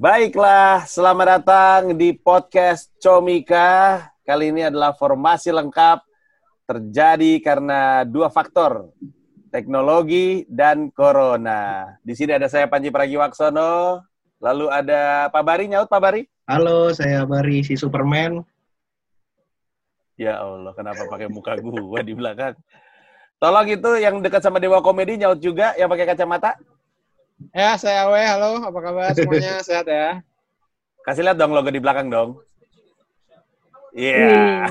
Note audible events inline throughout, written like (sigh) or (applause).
Baiklah, selamat datang di podcast Comika. Kali ini adalah formasi lengkap terjadi karena dua faktor, teknologi dan corona. Di sini ada saya Panji Pragiwaksono, lalu ada Pak Bari, nyaut Pak Bari? Halo, saya Bari, si Superman. Ya Allah, kenapa pakai muka gua di belakang? Tolong itu yang dekat sama Dewa Komedi nyaut juga, yang pakai kacamata. Ya, saya Awe. Halo, apa kabar semuanya? (laughs) Sehat ya? Kasih lihat dong logo di belakang dong. Iya. Yeah.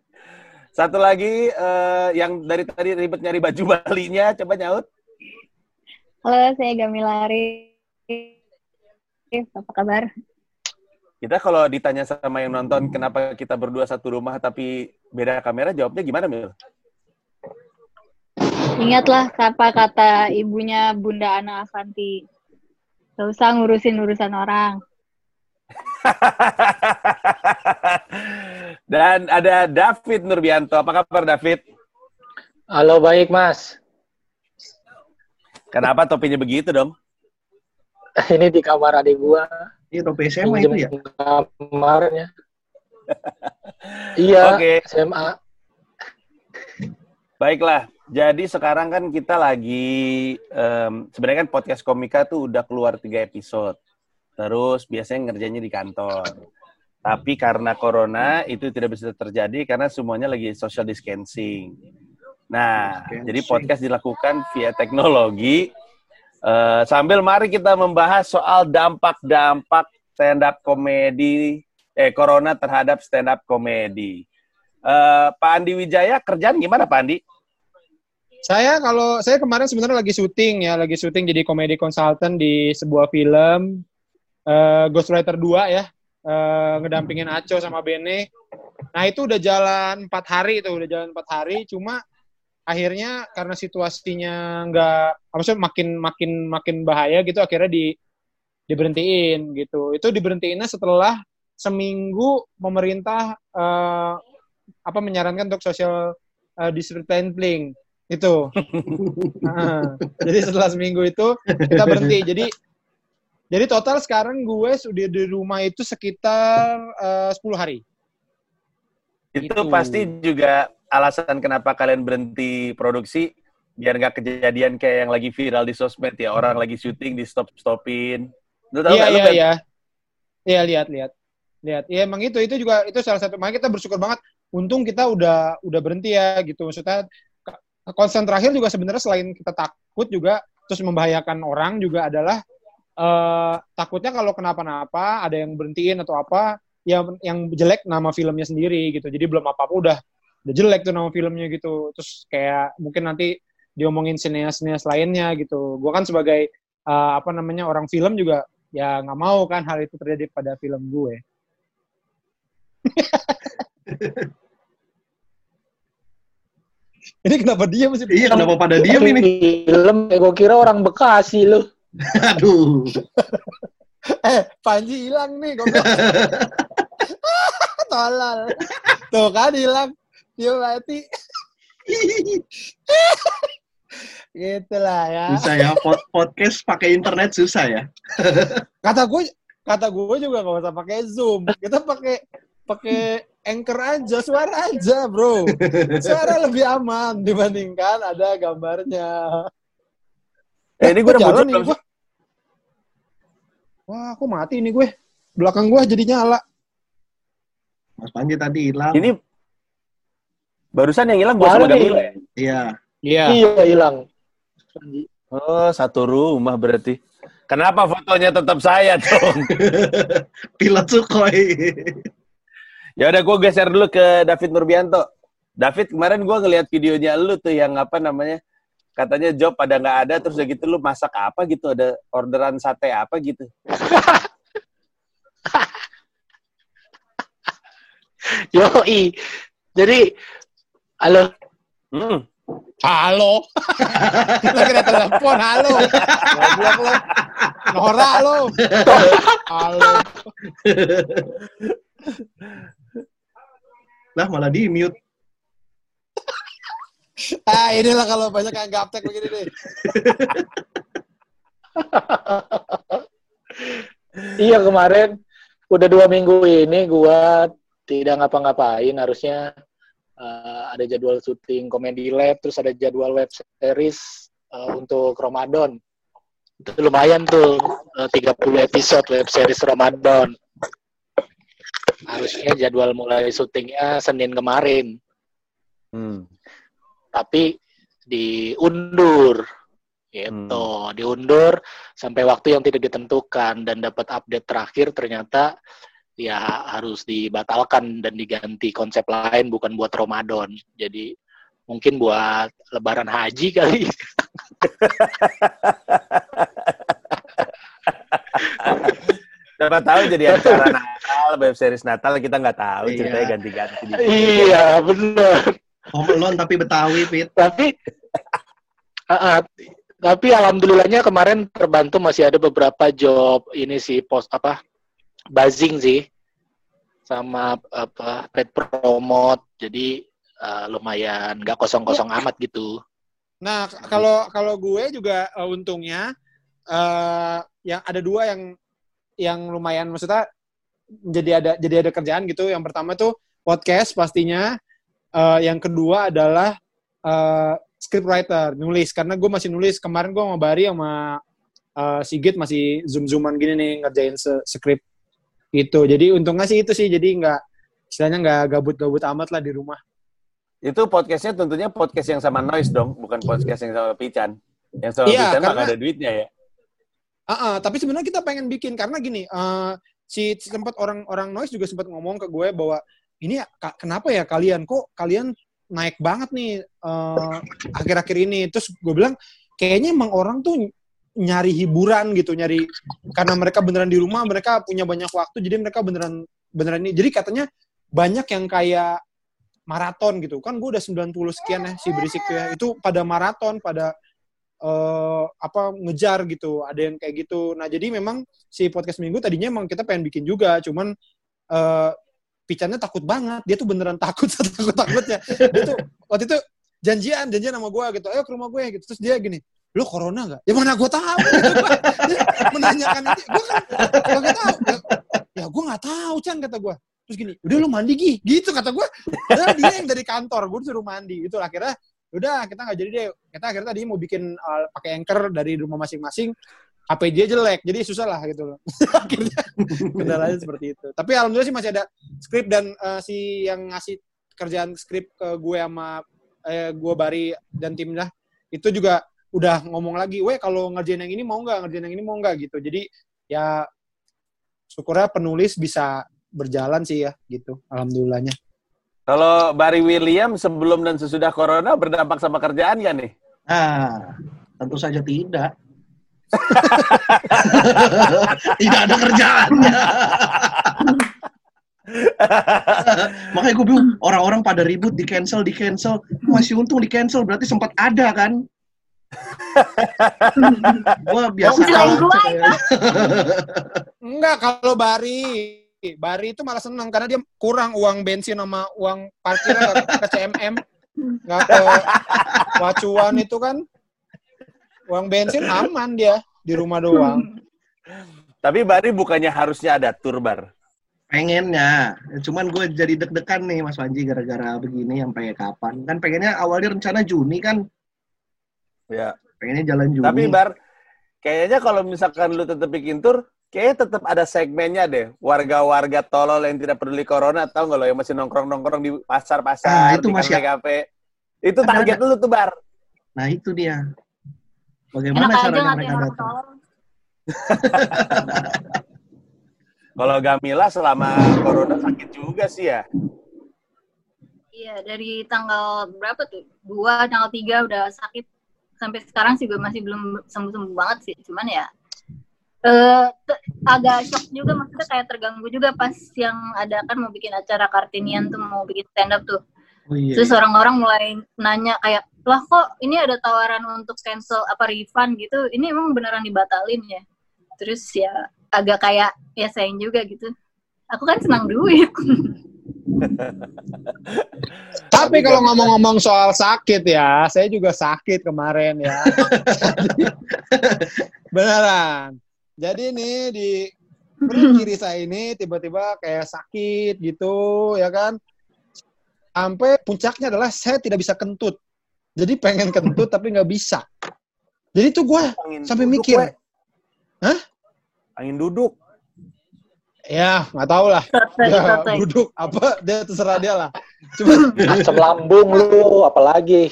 (laughs) Satu lagi uh, yang dari tadi ribet nyari baju (laughs) balinya, coba nyaut. Halo, saya Gamilari. Apa kabar? Kita kalau ditanya sama yang nonton kenapa kita berdua satu rumah tapi beda kamera, jawabnya gimana, Mil? Ingatlah apa kata ibunya Bunda Ana Avanti. Gak usah ngurusin urusan orang. (laughs) Dan ada David Nurbianto. Apa kabar David? Halo, baik Mas. Kenapa topinya begitu dong? (laughs) Ini di kamar adik gua. Iya, topi SMA itu ya? Kamarnya. (laughs) iya, okay. SMA. Baiklah, jadi sekarang kan kita lagi um, sebenarnya kan podcast komika tuh udah keluar tiga episode. Terus biasanya ngerjainnya di kantor. Tapi karena corona itu tidak bisa terjadi karena semuanya lagi social distancing. Nah, distancing. jadi podcast dilakukan via teknologi. Uh, sambil mari kita membahas soal dampak-dampak stand up komedi eh corona terhadap stand up komedi. Uh, Pak Andi Wijaya kerjaan gimana Pak Andi? Saya kalau saya kemarin sebenarnya lagi syuting ya, lagi syuting jadi komedi konsultan di sebuah film uh, Ghostwriter 2 ya, uh, ngedampingin Aco sama Bene. Nah itu udah jalan empat hari itu, udah jalan empat hari. Cuma akhirnya karena situasinya nggak, maksudnya makin makin makin bahaya gitu, akhirnya di diberhentiin gitu. Itu diberhentiinnya setelah seminggu pemerintah uh, apa menyarankan untuk social uh, distancing itu. nah, jadi setelah seminggu itu kita berhenti. Jadi jadi total sekarang gue sudah di rumah itu sekitar uh, 10 hari. Itu, itu pasti juga alasan kenapa kalian berhenti produksi biar nggak kejadian kayak yang lagi viral di sosmed ya orang lagi syuting di stop stopin. Iya iya iya. Iya lihat lihat lihat. Ya emang itu itu juga itu salah satu makanya kita bersyukur banget. Untung kita udah udah berhenti ya gitu. Maksudnya konsen terakhir juga sebenarnya selain kita takut juga terus membahayakan orang juga adalah uh, takutnya kalau kenapa-napa ada yang berhentiin atau apa yang yang jelek nama filmnya sendiri gitu. Jadi belum apa-apa udah udah jelek tuh nama filmnya gitu. Terus kayak mungkin nanti diomongin sineas-sineas lainnya gitu. Gue kan sebagai uh, apa namanya orang film juga ya nggak mau kan hal itu terjadi pada film gue (laughs) (laughs) Ini kenapa dia masih Iya, kenapa pada diam ini? Film, gue kira orang Bekasi lu. (laughs) Aduh. (laughs) eh, Panji hilang nih, gue Tolol. Tuh kan hilang. Dia mati. gitu lah ya. Susah ya, Pod podcast pakai internet susah ya. kata gue, kata gue juga gak usah pakai Zoom. Kita pakai pakai anchor aja, suara aja, bro. Suara lebih aman dibandingkan ada gambarnya. Eh, ini gue udah jalan nih, gue. Wah, aku mati ini gue. Belakang gue jadi nyala. Mas Panji tadi hilang. Ini barusan yang hilang gue sama Gamila ya? Iya. Iya. Iya, hilang. Oh, satu rumah berarti. Kenapa fotonya tetap saya dong? (laughs) Pilot Sukhoi. Ya udah gue geser dulu ke David Nurbianto. David kemarin gue ngeliat videonya lu tuh yang apa namanya katanya job pada nggak ada terus udah gitu lu masak apa gitu ada orderan sate apa gitu. (laughs) Yoi. Jadi halo. Hmm. Halo. (laughs) Lagi ada telepon, halo. Goblok lo. Nora lo. Halo. (laughs) Lah malah di mute. (laughs) ah inilah kalau banyak yang gaptek begini nih. (laughs) Iya kemarin udah dua minggu ini gua tidak ngapa-ngapain harusnya eh, ada jadwal syuting komedi lab terus ada jadwal web series eh, untuk Ramadan itu lumayan tuh eh, 30 episode web series Ramadan harusnya jadwal mulai syutingnya Senin kemarin. Hmm. tapi diundur gitu. Diundur sampai waktu yang tidak ditentukan dan dapat update terakhir ternyata ya harus dibatalkan dan diganti konsep lain bukan buat Ramadan. Jadi mungkin buat Lebaran Haji (laughs) kali. Siapa tahu jadi acara (laughs) Natal, web series Natal kita nggak tahu Iya. ceritanya ganti-ganti. iya benar Home Alone tapi Betawi, Fit. tapi Ah, ah, tapi alhamdulillahnya kemarin terbantu masih ada beberapa job ini sih post apa buzzing sih sama apa paid promote jadi eh, lumayan nggak kosong-kosong amat gitu Nah, kalau kalau gue juga eh, untungnya eh yang ada dua yang yang lumayan maksudnya jadi ada jadi ada kerjaan gitu. Yang pertama tuh podcast pastinya. Eh, yang kedua adalah eh script writer, nulis karena gue masih nulis. Kemarin gue sama Bari sama eh, Sigit masih zoom-zooman gini nih ngerjain se script gitu. Jadi untungnya sih itu sih jadi nggak istilahnya nggak gabut-gabut amat lah di rumah. Itu podcastnya tentunya podcast yang sama Noise dong, bukan podcast yang sama Pican. Yang sama Iya, Pican karena- nggak ada duitnya ya. Ah, ah, tapi sebenarnya kita pengen bikin karena gini, eh, si sempat orang-orang noise juga sempat ngomong ke gue bahwa ini ya, kenapa ya kalian kok kalian naik banget nih eh, akhir-akhir ini. Terus gue bilang kayaknya emang orang tuh nyari hiburan gitu, nyari karena mereka beneran di rumah, mereka punya banyak waktu, jadi mereka beneran beneran ini. Jadi katanya banyak yang kayak maraton gitu. Kan gue udah 90 sekian ya si berisik ya. Itu pada maraton, pada eh apa ngejar gitu ada yang kayak gitu. Nah jadi memang si podcast minggu tadinya emang kita pengen bikin juga cuman eh picannya takut banget dia tuh beneran takut (laughs) takut takutnya dia tuh waktu itu janjian janjian sama gue gitu ayo ke rumah gue gitu. Terus dia gini lu corona nggak? Ya mana gue tahu. (laughs) Gitu. Menanyakan itu. Gue kan gak tahu. Ya, gue nggak tahu Chan kata gue terus gini udah lu mandi gi. Gitu kata gue dia yang dari kantor gue disuruh mandi. Itu akhirnya udah kita nggak jadi deh. Kita akhirnya tadi mau bikin uh, pakai anchor dari rumah masing-masing HP dia jelek jadi susah lah gitu loh. (laughs) Akhirnya kendalanya seperti itu. Tapi alhamdulillah sih masih ada skrip dan uh, si yang ngasih kerjaan skrip ke gue sama eh, gue Bari dan timnya itu juga udah ngomong lagi, weh kalau ngerjain yang ini mau nggak, ngerjain yang ini mau nggak? Gitu. Jadi ya syukurnya penulis bisa berjalan sih ya gitu, alhamdulillahnya. Kalau Barry William sebelum dan sesudah corona berdampak sama kerjaan ya nih? Ah, tentu saja tidak. (laughs) tidak ada kerjaannya. Makanya gue bilang orang-orang pada ribut di cancel di cancel masih untung di cancel berarti sempat ada kan? (laughs) gue biasa (laughs) Enggak, kalau Bari, Bari itu malah seneng karena dia kurang uang bensin sama uang parkirnya ke, ke CMM, nggak ke wacuan itu kan. Uang bensin aman dia di rumah doang. Tapi Barry bukannya harusnya ada tour bar. pengennya cuman gue jadi deg-degan nih Mas Panji gara-gara begini sampai kapan kan pengennya awalnya rencana Juni kan Ya. pengennya jalan Juni Tapi Bar, kayaknya kalau misalkan lu tetap bikin tour, kayaknya tetap ada segmennya deh. Warga-warga tolol yang tidak peduli corona, tahu nggak lo yang masih nongkrong-nongkrong di pasar-pasar, Ah, itu di masih- kafe-kafe. Itu Ada, target lu tuh, Bar. nah itu dia Enak bagaimana aja caranya ngatain mereka datang. (laughs) Kalau Gamila selama corona sakit juga sih ya. Iya, dari tanggal berapa tuh? Dua, tanggal tiga udah sakit. Sampai sekarang sih gue masih belum sembuh-sembuh banget sih. Cuman ya eh te- agak shock juga maksudnya kayak terganggu juga pas yang ada kan mau bikin acara Kartinian tuh mau bikin stand up tuh. oh iya Terus orang-orang mulai nanya kayak, lah kok ini ada tawaran untuk cancel apa refund gitu? Ini emang beneran dibatalin ya? Terus ya agak kayak ya sayang juga gitu. Aku kan senang duit. (laughs) Tapi kalau ngomong-ngomong soal sakit ya, saya juga sakit kemarin ya. (laughs) Beneran. Jadi nih di perut kiri saya ini tiba-tiba kayak sakit gitu ya kan sampai puncaknya adalah saya tidak bisa kentut jadi pengen kentut tapi nggak bisa jadi tuh gue sampai duduk, mikir we. Hah? Angin duduk. ya nggak tahu lah ya, duduk apa dia terserah dia lah cuma Asam lambung lu, apalagi.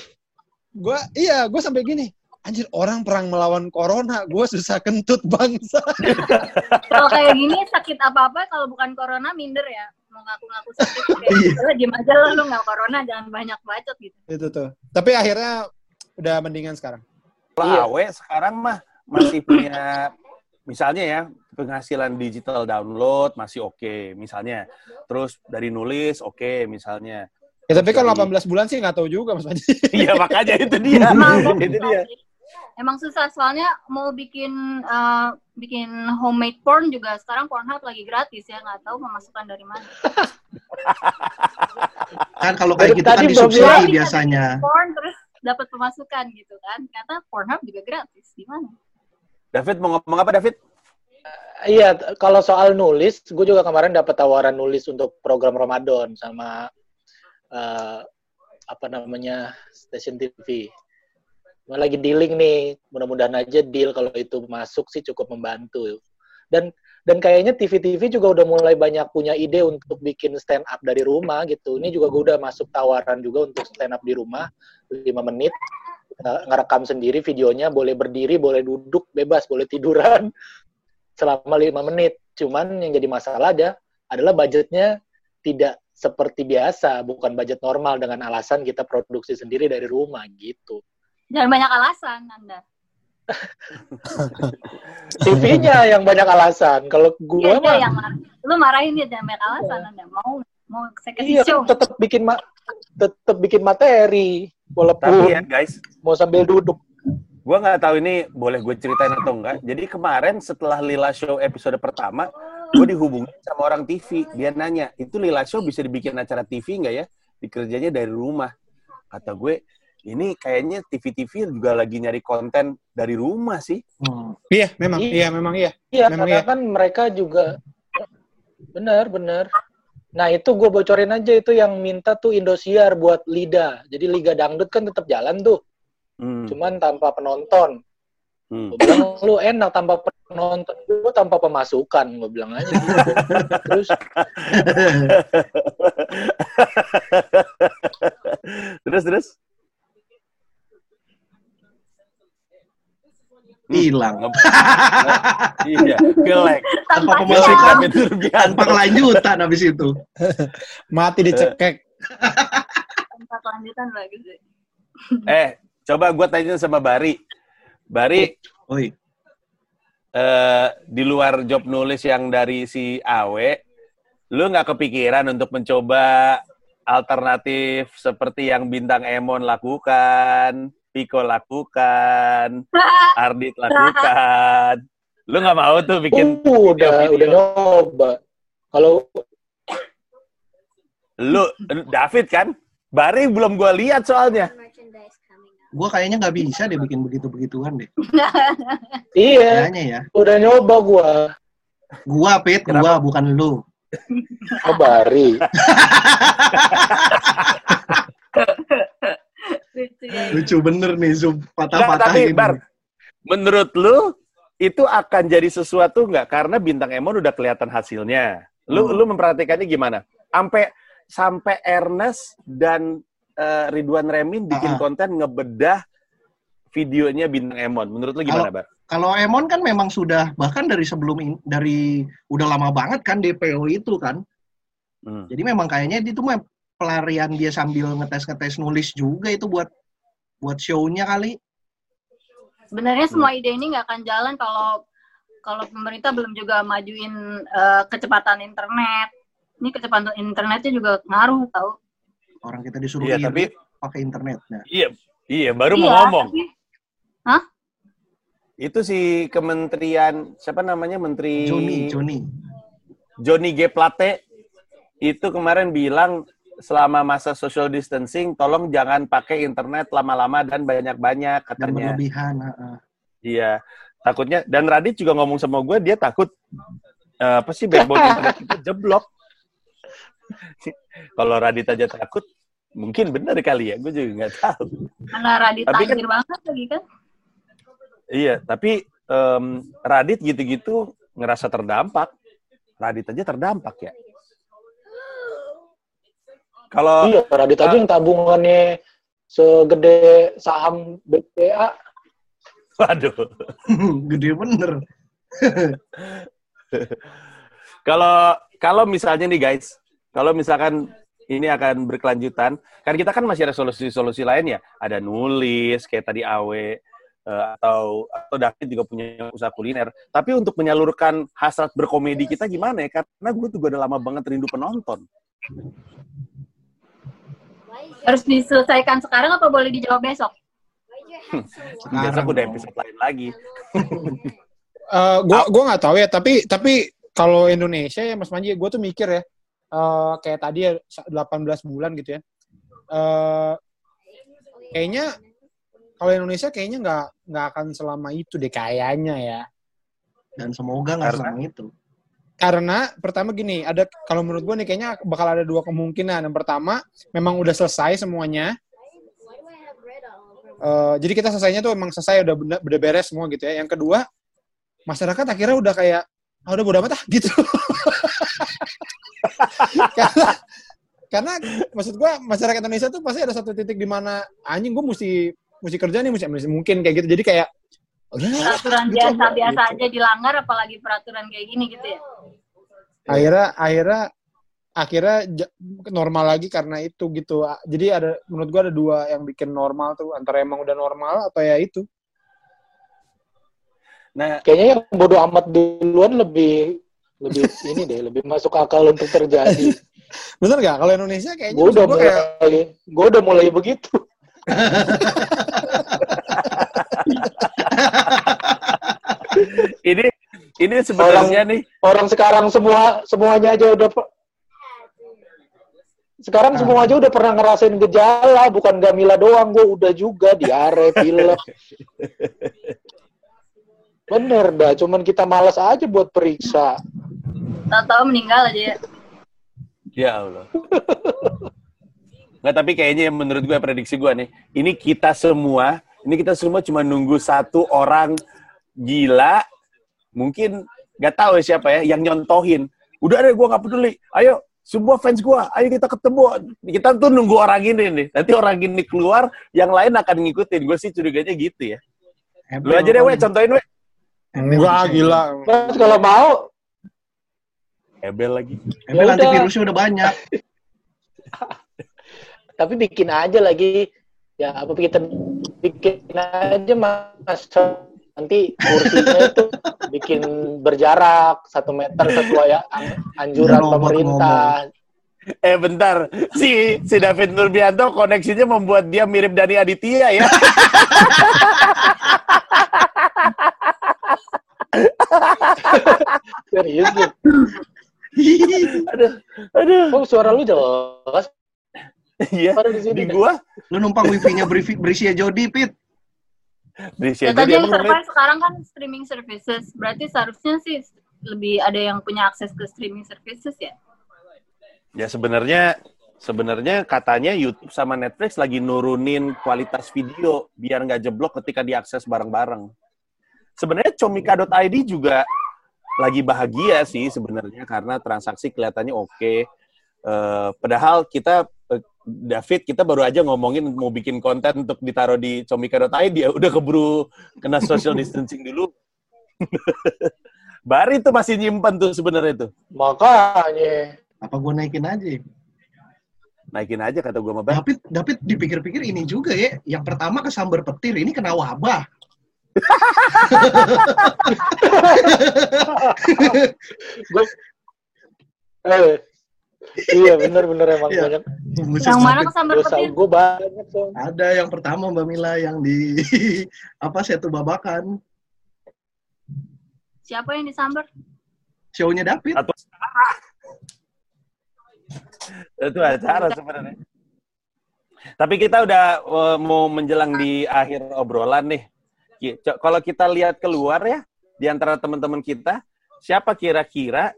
gue iya gue sampai gini anjir orang perang melawan corona gue susah kentut bangsa (laughs) Kalau kayak gini sakit apa-apa kalau bukan corona minder ya. Mau ngaku-ngaku sakit (laughs) Iya. gitu, diem aja lah lu nggak corona jangan banyak bacot gitu. itu tuh tapi akhirnya udah mendingan sekarang Kalau Iya. Awe sekarang mah masih punya misalnya ya penghasilan digital download masih oke misalnya. Terus dari nulis oke misalnya. ya tapi kalau Jadi- 18 bulan sih nggak tahu juga mas Panji Iya makanya itu dia. Emang itu dia. Emang susah soalnya mau bikin eh, bikin homemade porn juga sekarang Pornhub lagi gratis ya nggak tahu pemasukan dari mana. (laughs) Kan kalau kayak gitu kan disubsidi biasanya. Porn terus dapat pemasukan gitu kan. Ternyata Pornhub juga gratis gimana? David mau ngomong apa David? Iya, t- kalau soal nulis, gue juga kemarin dapat tawaran nulis untuk program Ramadan sama eh, apa namanya stasiun TV. Lagi dealing nih, mudah-mudahan aja deal kalau itu masuk sih cukup membantu. Dan dan kayaknya TV-TV juga udah mulai banyak punya ide untuk bikin stand up dari rumah gitu. Ini juga gue udah masuk tawaran juga untuk stand up di rumah 5 menit nge- ngerekam sendiri videonya boleh berdiri, boleh duduk, bebas, boleh tiduran (laughs) selama lima menit. Cuman yang jadi masalah ada adalah budgetnya tidak seperti biasa, bukan budget normal dengan alasan kita produksi sendiri dari rumah gitu. Jangan banyak alasan Anda. (laughs) TV-nya yang banyak alasan. Kalau Iya gua iya mah yang mar- lu marahin dia jangan banyak alasan Anda. Mau mau saya kasih iya show. kan tetap bikin ma tetap bikin materi walaupun Tapi ya guys, mau sambil duduk. gua nggak tahu ini boleh gue ceritain atau enggak. Jadi kemarin setelah Lila Show episode pertama, gue dihubungi sama orang TV. Dia nanya, itu Lila Show bisa dibikin acara TV nggak ya? Dikerjanya dari rumah. Kata gue, ini kayaknya TV-TV juga lagi nyari konten dari rumah sih. Hmm. iya memang Iya. iya memang iya Iya, Memang karena iya. kan mereka juga benar benar. Nah itu gue bocorin aja itu yang minta tuh Indosiar buat Lida. Jadi Liga Dangdut kan tetap jalan tuh, Hmm. cuman tanpa penonton. Hmm. Gue bilang lu enak tanpa penonton, gue tanpa pemasukan. Gue bilang aja gitu. Terus (laughs) terus terus. Hilang. (laughs) iya, gelek. Tanpa pemasukan. Tanpa kelanjutan habis itu. (laughs) mati dicekek tanpa kelanjutan lagi sih. Eh, coba gue tanya sama Bari. Bari, Oi. eh, di luar job nulis yang dari si Awe, lu nggak kepikiran untuk mencoba alternatif seperti yang Bintang Emon lakukan, Piko lakukan, (laughs) Ardit lakukan. Lu nggak mau tuh bikin uh, udah video-video? udah nyoba. Kalau lu David kan? Bari belum gua lihat soalnya. Gua kayaknya nggak bisa deh bikin begitu-begituan deh. (laughs) iya, Kayaknya ya. udah nyoba gua. Gua, Pit. Gua, bukan lu. Oh, Bari. (laughs) Lucu ya. Lucu bener nih, Zoom. Patah-patah tapi Bar, menurut lu itu akan jadi sesuatu nggak? Karena bintang Emon udah kelihatan hasilnya. Lu Hmm. lu memperhatikannya gimana? Sampai sampai Ernest dan eh, Ridwan Remin bikin Ah, ah. konten ngebedah videonya bintang Emon. Menurut lu gimana, Bar? Kalau Emon kan memang sudah, bahkan dari sebelum, in- dari udah lama banget kan DPO itu kan. Hmm. Jadi memang kayaknya itu pelarian dia sambil ngetes-ngetes nulis juga itu buat buat show-nya kali. Sebenarnya semua ide ini nggak akan jalan kalau kalau pemerintah belum juga majuin eh, kecepatan internet. Ini kecepatan internetnya juga ngaruh tau. Orang kita disuruh Iya, tapi pakai internetnya. iya, iya baru mau Iya, ngomong. tapi- Itu si Kementerian siapa namanya Menteri Joni, Joni. Johnny G. Plate itu kemarin bilang selama masa social distancing tolong jangan pakai internet lama-lama dan banyak-banyak Dan katanya. berlebihan. heeh. Iya, takutnya dan Radit juga ngomong sama gue dia takut eh, apa sih backbone (laughs) internet kita jeblok. Kalau Radit aja takut, mungkin benar kali ya. Gue juga nggak tahu. Karena Radit Tapi kan- banget lagi kan. Iya, tapi em, Radit gitu-gitu ngerasa terdampak. Radit aja terdampak ya. Kalau Iya, Radit aja yang tabungannya segede saham BPA. waduh, (laughs) Gede bener. (laughs) kalau kalau misalnya nih guys, kalau misalkan ini akan berkelanjutan, kan kita kan masih ada solusi-solusi lain ya, ada nulis kayak tadi Awe eh, atau atau David juga punya usaha kuliner. Tapi untuk menyalurkan hasrat berkomedi kita gimana ya? Karena gue juga udah lama banget rindu penonton. Harus diselesaikan sekarang apa boleh dijawab besok? Besok udah episode lain lagi. (laughs) Eh, gua gua nggak tahu ya, tapi tapi kalau Indonesia ya Mas Manji, gue tuh mikir ya, eh, kayak tadi ya 18 bulan gitu ya. Eh, kayaknya kalau Indonesia kayaknya nggak nggak akan selama itu deh kayaknya ya. Dan semoga nggak Karena- selama itu. Karena pertama gini, ada kalau menurut gue nih kayaknya bakal ada dua kemungkinan. Yang pertama, memang udah selesai semuanya. Eh, jadi kita selesainya tuh emang selesai udah bener- udah beres semua gitu ya. Yang kedua, masyarakat akhirnya udah kayak ah udah bodo amat ah (laughs) gitu. karena karena maksud gua masyarakat Indonesia tuh pasti ada satu titik di mana anjing gue mesti mesti kerja nih mesti, mesti mungkin kayak gitu. Jadi kayak Peraturan gitu. biasa-biasa Gitu. aja dilanggar apalagi peraturan kayak gini gitu ya. akhirnya akhirnya akhirnya normal lagi karena itu gitu jadi ada menurut gua ada dua yang bikin normal tuh antara emang udah normal atau ya itu Nah, Kayaknya yang bodoh amat duluan lebih lebih (laughs) ini deh, lebih masuk akal untuk terjadi. (laughs) bener gak kalau Indonesia kayaknya Gue udah gua kayak mulai, gue udah mulai begitu. (laughs) (laughs) ini ini sebenarnya nih Orang sekarang semua semuanya aja udah sekarang semua aja udah pernah ngerasain gejala, bukan Gamila doang, gue udah juga diare, pilek. (laughs) Bener dah, cuman kita malas aja buat periksa. Tahu-tahu meninggal aja ya. Ya Allah. Nggak, tapi kayaknya yang menurut gue prediksi gue nih, ini kita semua, ini kita semua cuma nunggu satu orang gila, mungkin nggak tahu ya siapa ya, yang nyontohin. Udah deh, gue nggak peduli. Ayo, semua fans gue, ayo kita ketemu. Kita tuh nunggu orang ini nih. Nanti orang ini keluar, yang lain akan ngikutin. Gue sih curiganya gitu ya. Lu aja deh, we, contohin, we. enggak gila Mas kalau mau, Ebel lagi. Ya nanti udah. virusnya udah banyak. (laughs) tapi bikin aja lagi. Ya apa kita bikin aja mas nanti kursinya itu bikin berjarak satu meter sesuai ya, an- anjuran Ngomong, pemerintah. Eh bentar, si si David Nurbianto koneksinya membuat dia mirip Dani Aditya ya. (laughs) Serius lu? (laughs) aduh, aduh. Kok suara lu jelas? Iya, di sini di dah. gua Lu numpang wifi-nya berisi, Jody, Pit. berisi Ya, aja tadi yang survive sekarang kan streaming services. Berarti seharusnya sih lebih ada yang punya akses ke streaming services ya. Ya sebenarnya sebenarnya katanya YouTube sama Netflix lagi nurunin kualitas video biar nggak jeblok ketika diakses bareng-bareng. Sebenarnya comika.id juga lagi bahagia sih sebenarnya karena transaksi kelihatannya oke. Eh, padahal kita David kita baru aja ngomongin mau bikin konten untuk ditaruh di comika.id ya udah keburu kena social distancing dulu. (laughs) Bari itu masih nyimpen tuh sebenarnya itu. Makanya. Apa gua naikin aja? Naikin aja kata gua sama. David, David dipikir-pikir ini juga ya. Yang pertama ke sambar petir, ini kena wabah. (laughs) Gue eh, iya bener-bener emang Iya. banyak Yang mana kesambar petir? gue banyak so. Ada yang pertama Mbak Mila yang di (laughs) apa Setu Babakan. Siapa yang disambar? Show-nya David. atau acara. Itu acara sebenarnya. Tapi kita udah eh, mau menjelang di akhir obrolan nih. Kalau kita lihat keluar ya, di antara teman-teman kita, siapa kira-kira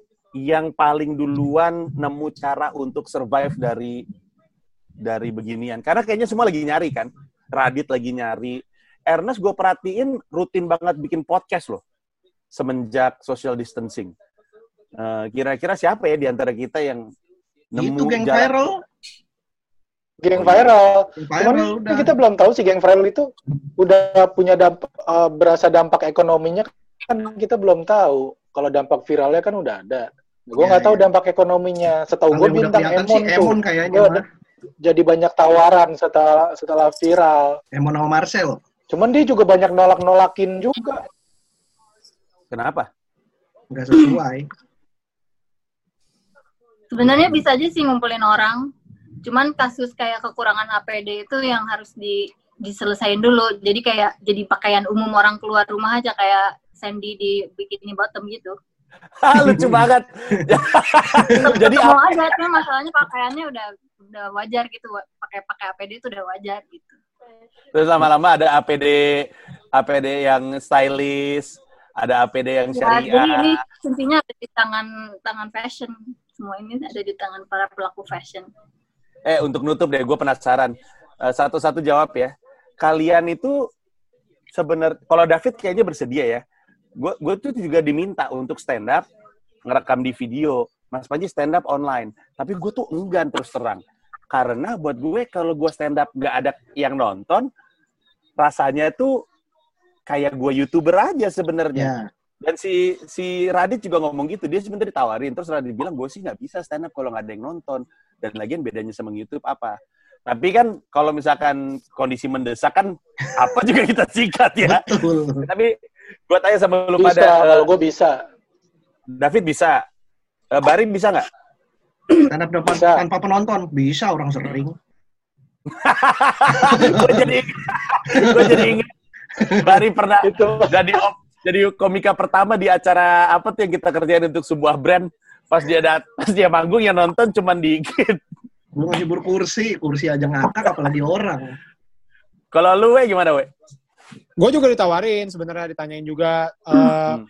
yang paling duluan nemu cara untuk survive dari dari beginian? Karena kayaknya semua lagi nyari kan. Radit lagi nyari. Ernest gue perhatiin rutin banget bikin podcast loh semenjak social distancing. Eh, kira-kira siapa ya di antara kita yang nemu Itu geng jalan- viral. Geng Oh, iya. viral. Geng Cuman viral udah. kita belum tahu sih geng viral itu udah punya dampak eh, berasa dampak ekonominya kan kita belum tahu. Kalau dampak viralnya kan udah ada. Gue Ya, nggak tahu ya. dampak ekonominya. Setahu gue bintang Emon sih tuh. Emon kayaknya Gua. Jadi banyak tawaran setelah setelah viral. Emon sama Marcel. Cuman dia juga banyak nolak-nolakin juga. Kenapa? Nggak sesuai. Sebenarnya bisa aja sih ngumpulin orang. Cuman kasus kayak kekurangan APD itu yang harus di diselesain dulu. Jadi kayak jadi pakaian umum orang keluar rumah aja kayak Sandy di bikini bottom gitu. (laughs) Lucu banget. Jadi mau aja, cuma masalahnya pakaiannya udah udah wajar gitu. Pakai pakai APD itu udah wajar gitu. terus lama-lama ada APD APD yang stylish, ada APD yang Ya, jadi ini syariah. kuncinya ada di tangan tangan fashion. Semua ini ada di tangan para pelaku fashion. Eh, untuk nutup deh, gue penasaran. Eh, Satu-satu jawab ya. Kalian itu sebenarnya, kalau David kayaknya bersedia ya. Gue gue tuh juga diminta untuk stand up, ngerekam di video. Mas Panji stand up online. Tapi gue tuh enggan terus terang. Karena buat gue kalau gue stand up nggak ada yang nonton, rasanya tuh kayak gue youtuber aja sebenarnya. Ya. Dan si si Radit juga ngomong gitu, dia sebenarnya ditawarin, terus Radit bilang gue sih nggak bisa stand up kalau nggak ada yang nonton. Dan lagian bedanya sama YouTube apa? Tapi kan kalau misalkan kondisi mendesak kan apa juga kita sikat ya. Betul. Tapi gue tanya sama lu Bisa, pada, eh, kalau gue bisa. David bisa, Eh, Bari bisa nggak? Stand up depan Bisa. tanpa penonton. Bisa orang sering. gue jadi gue jadi ingat Bari pernah Itu jadi op- jadi komika pertama di acara apa tuh yang kita kerjain untuk sebuah brand pas dia dat pas dia manggung yang nonton cuman dikit. Lu ngehibur kursi, kursi aja ngakak apalagi orang. Kalau lu we gimana we? Gue juga ditawarin sebenarnya ditanyain juga eh, Hmm.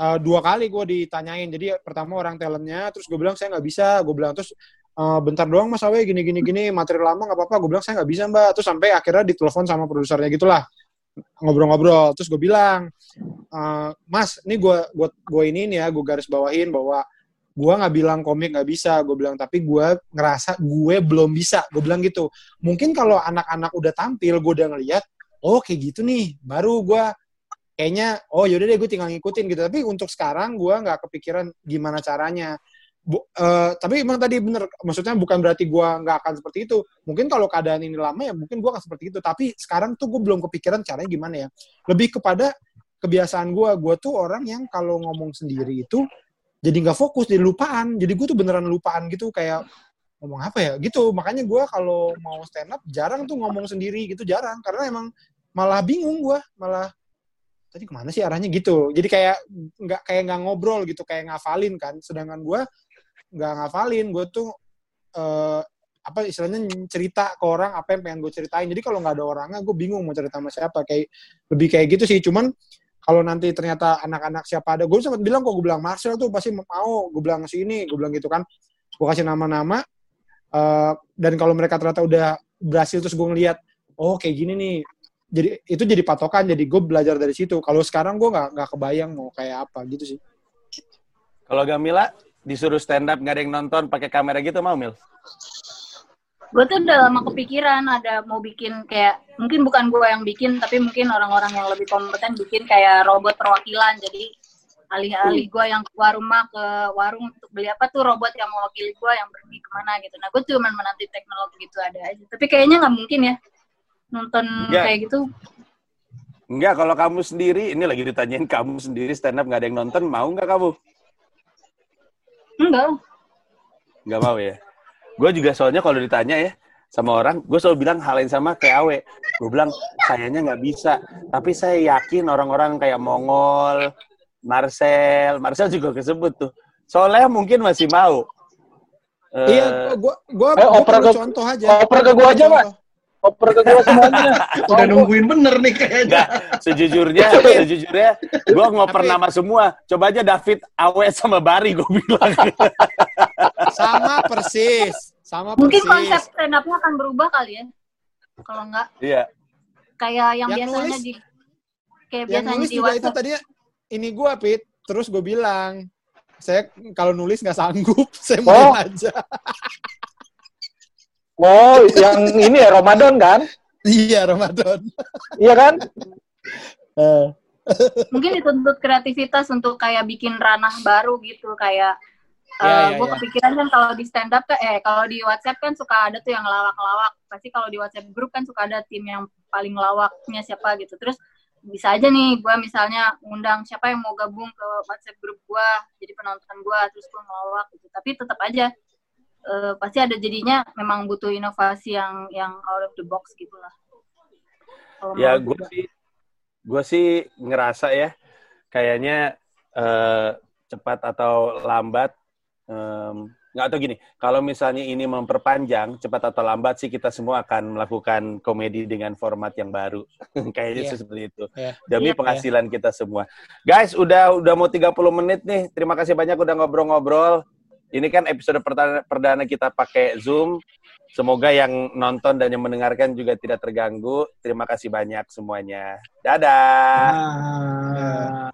eh, dua kali gue ditanyain. Jadi pertama orang talentnya, terus gue bilang saya nggak bisa. Gue bilang terus eh, bentar doang mas Awe gini gini gini materi lama nggak apa-apa. Gue bilang saya nggak bisa mbak. Terus sampai akhirnya ditelepon sama produsernya gitulah ngobrol-ngobrol. Terus gue bilang, "Eh, mas ini gue gue gue ini nih ya gue garis bawahin bahwa gue nggak bilang komik nggak bisa. Gue bilang tapi gue ngerasa gue belum bisa. Gue bilang gitu. Mungkin kalau anak-anak udah tampil, gue udah ngeliat, oh kayak gitu nih. Baru gue kayaknya oh yaudah deh gue tinggal ngikutin gitu. Tapi untuk sekarang gue nggak kepikiran gimana caranya. Bu- eh, tapi emang tadi bener maksudnya bukan berarti gue nggak akan seperti itu. Mungkin kalau keadaan ini lama ya mungkin gue akan seperti itu. Tapi sekarang tuh gue belum kepikiran caranya gimana ya. Lebih kepada kebiasaan gue gue tuh orang yang kalau ngomong sendiri itu jadi nggak fokus jadi lupaan. Jadi gue tuh beneran lupaan gitu kayak ngomong apa ya gitu. Makanya gue kalau mau stand up jarang tuh ngomong sendiri gitu jarang. Karena emang malah bingung gue malah tadi ke mana sih arahnya? Gitu. Jadi kayak nggak kayak nggak ngobrol gitu kayak ngafalin kan. Sedangkan gue nggak ngafalin gue tuh eh, apa istilahnya cerita ke orang apa yang pengen gue ceritain. Jadi kalau nggak ada orangnya gue bingung mau cerita sama siapa. Kayak lebih kayak gitu sih. Cuman kalau nanti ternyata anak-anak siapa ada gue sempat bilang kok gue bilang Marcel tuh pasti mau gue bilang si ini gue bilang gitu kan. Gue kasih nama-nama eh, dan kalau mereka ternyata udah berhasil terus gue ngeliat oh kayak gini nih jadi itu jadi patokan jadi gue belajar dari situ kalau sekarang gue nggak nggak kebayang mau kayak apa gitu sih Kalau Gamila disuruh stand up nggak ada yang nonton pakai kamera gitu mau Mil? Gue tuh udah lama kepikiran ada mau bikin kayak mungkin bukan gue yang bikin tapi mungkin orang-orang yang lebih kompeten bikin kayak robot perwakilan. Jadi alih-alih gue yang keluar rumah ke warung untuk beli apa tuh robot yang mewakili gue yang pergi ke mana gitu. Nah gue cuma menanti teknologi gitu ada aja. Tapi kayaknya nggak mungkin ya nonton Nggak. kayak gitu. Enggak, kalau kamu sendiri, ini lagi ditanyain kamu sendiri stand up nggak ada yang nonton, mau nggak kamu? Enggak. Nggak mau ya? Gue juga soalnya kalau ditanya ya sama orang, gue selalu bilang hal yang sama kayak Awe. Gue bilang, sayanya nggak bisa. Tapi saya yakin orang-orang kayak Mongol, Marcel, Marcel juga kesebut tuh. Soalnya mungkin masih mau. Eh, iya gue gue Eh, oper ke- contoh aja oper ke gua aja, Pak. Contoh. oper ke gue semuanya. (laughs) Udah nungguin bener nih kayaknya. Enggak, sejujurnya, (laughs) sejujurnya, gue ngoper Tapi- nama semua. Coba aja David, Awe, sama Bari gue bilang. (laughs) Sama persis. Sama Mungkin persis. konsep stand up-nya akan berubah kali ya. Kalau nggak Iya. kayak yang, Yang biasanya nulis- di kayak Yang biasanya nulis di juga itu tadinya ini gua Pit. Terus gue bilang, saya kalau nulis nggak sanggup, saya Oh. main aja. Oh, yang ini ya Ramadan kan? iya Ramadan. Iya kan? Eh, Mungkin dituntut kreativitas untuk kayak bikin ranah baru gitu kayak Iya, eh iya, gue iya. kepikiran kan kalau di stand up kan- eh kalau di WhatsApp kan suka ada tuh yang lawak-lawak. Pasti kalau di WhatsApp grup kan suka ada tim yang paling lawaknya siapa gitu. Terus bisa aja nih gue misalnya undang siapa yang mau gabung ke WhatsApp grup gue jadi penonton gue terus gue ngelawak gitu. Tapi tetap aja eh, pasti ada jadinya memang butuh inovasi yang yang out of the box gitu lah. Kalau Ya, gue sih, gue sih ngerasa ya, kayaknya eh, cepat atau lambat, em, nggak tahu gini. Kalau misalnya ini memperpanjang, cepat atau lambat sih kita semua akan melakukan komedi dengan format yang baru. (laughs) kayaknya sih seperti itu. Iya. Demi Iya. penghasilan kita semua. Guys, udah udah mau 30 menit nih. Terima kasih banyak udah ngobrol-ngobrol. Ini kan episode perdana, kita pakai Zoom. Semoga yang nonton dan yang mendengarkan juga tidak terganggu. Terima kasih banyak semuanya. Dadah. Ah.